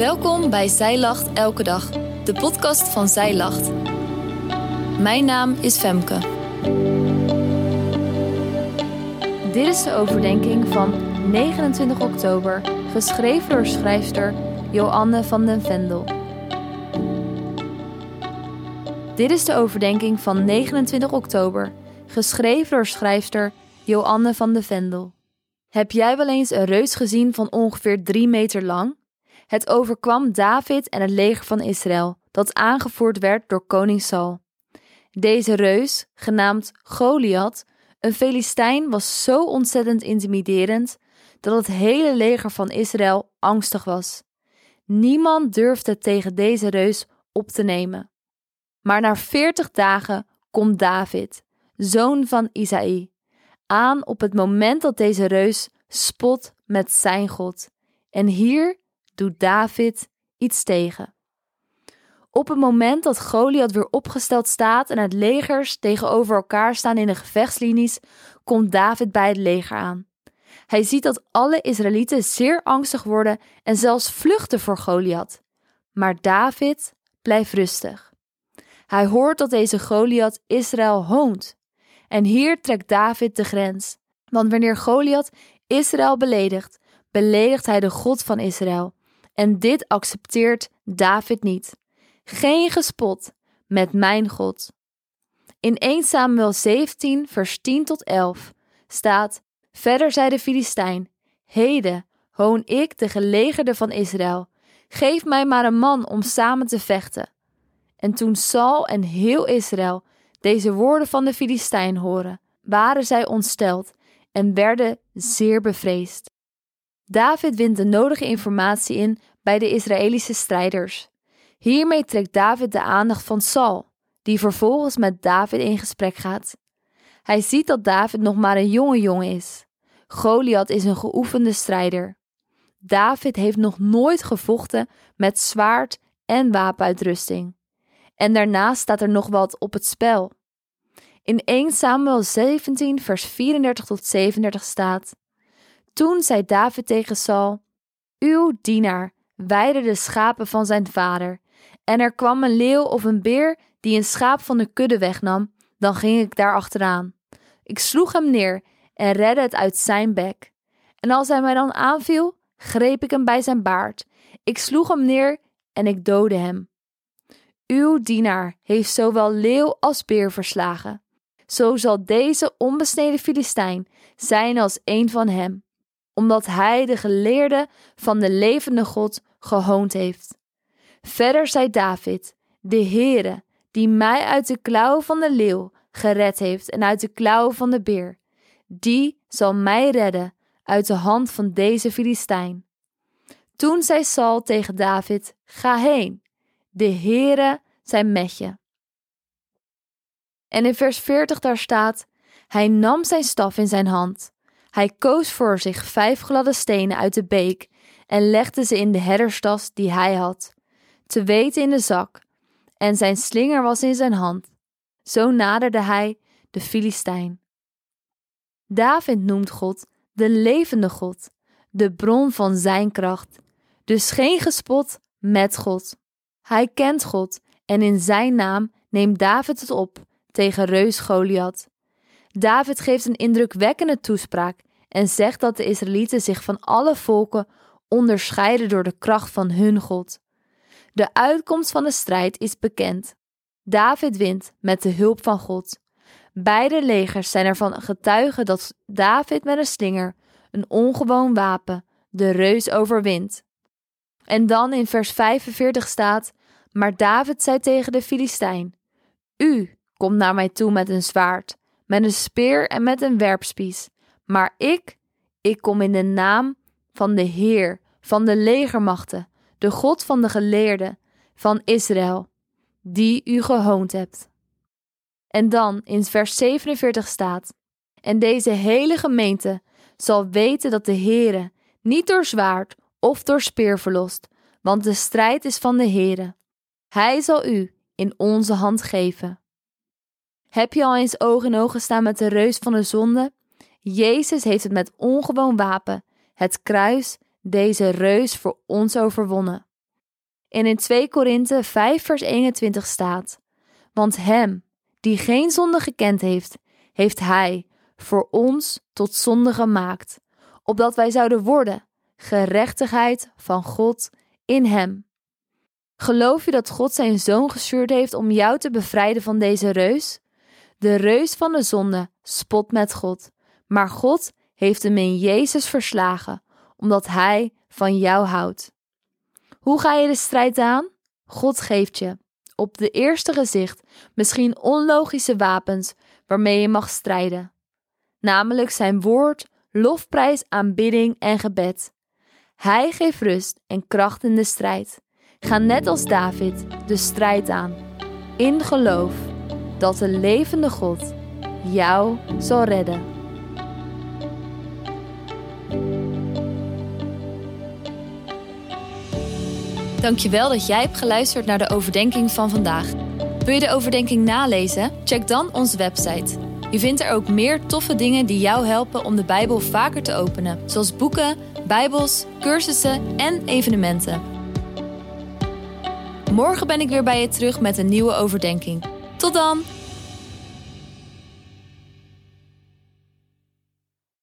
Welkom bij Zij Lacht Elke Dag, de podcast van Zij Lacht. Mijn naam is Femke. Dit is de overdenking van 29 oktober, geschreven door schrijfster Joanne van den Vendel. Dit is de overdenking van 29 oktober, geschreven door schrijfster Joanne van den Vendel. Heb jij wel eens een reus gezien van ongeveer 3 meter lang? Het overkwam David en het leger van Israël, dat aangevoerd werd door koning Saul. Deze reus, genaamd Goliath, een Filistijn, was zo ontzettend intimiderend dat het hele leger van Israël angstig was. Niemand durfde tegen deze reus op te nemen. Maar na veertig dagen komt David, zoon van Isaï, aan op het moment dat deze reus spot met zijn God. En hier doet David iets tegen. Op het moment dat Goliath weer opgesteld staat en het legers tegenover elkaar staan in de gevechtslinies, komt David bij het leger aan. Hij ziet dat alle Israëlieten zeer angstig worden en zelfs vluchten voor Goliath. Maar David blijft rustig. Hij hoort dat deze Goliath Israël hoont. En hier trekt David de grens. Want wanneer Goliath Israël beledigt, beledigt hij de God van Israël. En dit accepteert David niet. Geen gespot met mijn God. In 1 Samuel 17, vers 10 tot 11 staat: Verder zei de Filistijn: Heden hoon ik de gelegerde van Israël. Geef mij maar een man om samen te vechten. En toen Saul en heel Israël deze woorden van de Filistijn horen, waren zij ontsteld en werden zeer bevreesd. David wint de nodige informatie in bij de Israëlische strijders. Hiermee trekt David de aandacht van Saul, die vervolgens met David in gesprek gaat. Hij ziet dat David nog maar een jonge jongen is. Goliath is een geoefende strijder. David heeft nog nooit gevochten met zwaard en wapenuitrusting. En daarnaast staat er nog wat op het spel. In 1 Samuel 17, vers 34 tot 37 staat: Toen zei David tegen Saul: Uw dienaar weide de schapen van zijn vader. En er kwam een leeuw of een beer die een schaap van de kudde wegnam, dan ging ik daar achteraan. Ik sloeg hem neer en redde het uit zijn bek. En als hij mij dan aanviel, greep ik hem bij zijn baard. Ik sloeg hem neer en ik doodde hem. Uw dienaar heeft zowel leeuw als beer verslagen. Zo zal deze onbesneden Filistijn zijn als een van hem, omdat hij de geleerde van de levende God gehoond heeft. Verder zei David: De Heere, die mij uit de klauwen van de leeuw gered heeft en uit de klauwen van de beer, die zal mij redden uit de hand van deze Filistijn. Toen zei Saul tegen David: Ga heen, de Heere zijn met je. En in vers 40 daar staat: Hij nam zijn staf in zijn hand. Hij koos voor zich vijf gladde stenen uit de beek en legde ze in de herderstas die hij had, te weten in de zak, en zijn slinger was in zijn hand. Zo naderde hij de Filistijn. David noemt God de levende God, de bron van zijn kracht, dus geen gespot met God. Hij kent God en in zijn naam neemt David het op tegen reus Goliath. David geeft een indrukwekkende toespraak en zegt dat de Israëlieten zich van alle volken onderscheiden door de kracht van hun God. De uitkomst van de strijd is bekend. David wint met de hulp van God. Beide legers zijn ervan getuigen dat David met een slinger, een ongewoon wapen, de reus overwint. En dan in vers 45 staat: Maar David zei tegen de Filistijn: U komt naar mij toe met een zwaard, met een speer en met een werpspies. Maar ik, ik kom in de naam van de Heer, van de legermachten, de God van de geleerden, van Israël, die u gehoond hebt. En dan in vers 47 staat: En deze hele gemeente zal weten dat de Heere niet door zwaard of door speer verlost, want de strijd is van de Heere. Hij zal u in onze hand geven. Heb je al eens oog in oog gestaan met de reus van de zonde? Jezus heeft het met ongewoon wapen, het kruis, deze reus voor ons overwonnen. En in 2 Korinthe 5 vers 21 staat: Want hem die geen zonde gekend heeft, heeft hij voor ons tot zonde gemaakt, opdat wij zouden worden gerechtigheid van God in hem. Geloof je dat God zijn zoon gestuurd heeft om jou te bevrijden van deze reus? De reus van de zonde spot met God, maar God heeft hem in Jezus verslagen, omdat hij van jou houdt. Hoe ga je de strijd aan? God geeft je, op de eerste gezicht, misschien onlogische wapens waarmee je mag strijden, namelijk zijn woord, lofprijs, aanbidding en gebed. Hij geeft rust en kracht in de strijd. Ga net als David de strijd aan, in geloof dat de levende God jou zal redden. Dankjewel dat jij hebt geluisterd naar de overdenking van vandaag. Wil je de overdenking nalezen? Check dan onze website. Je vindt er ook meer toffe dingen die jou helpen om de Bijbel vaker te openen, zoals boeken, Bijbels, cursussen en evenementen. Morgen ben ik weer bij je terug met een nieuwe overdenking. Tot dan!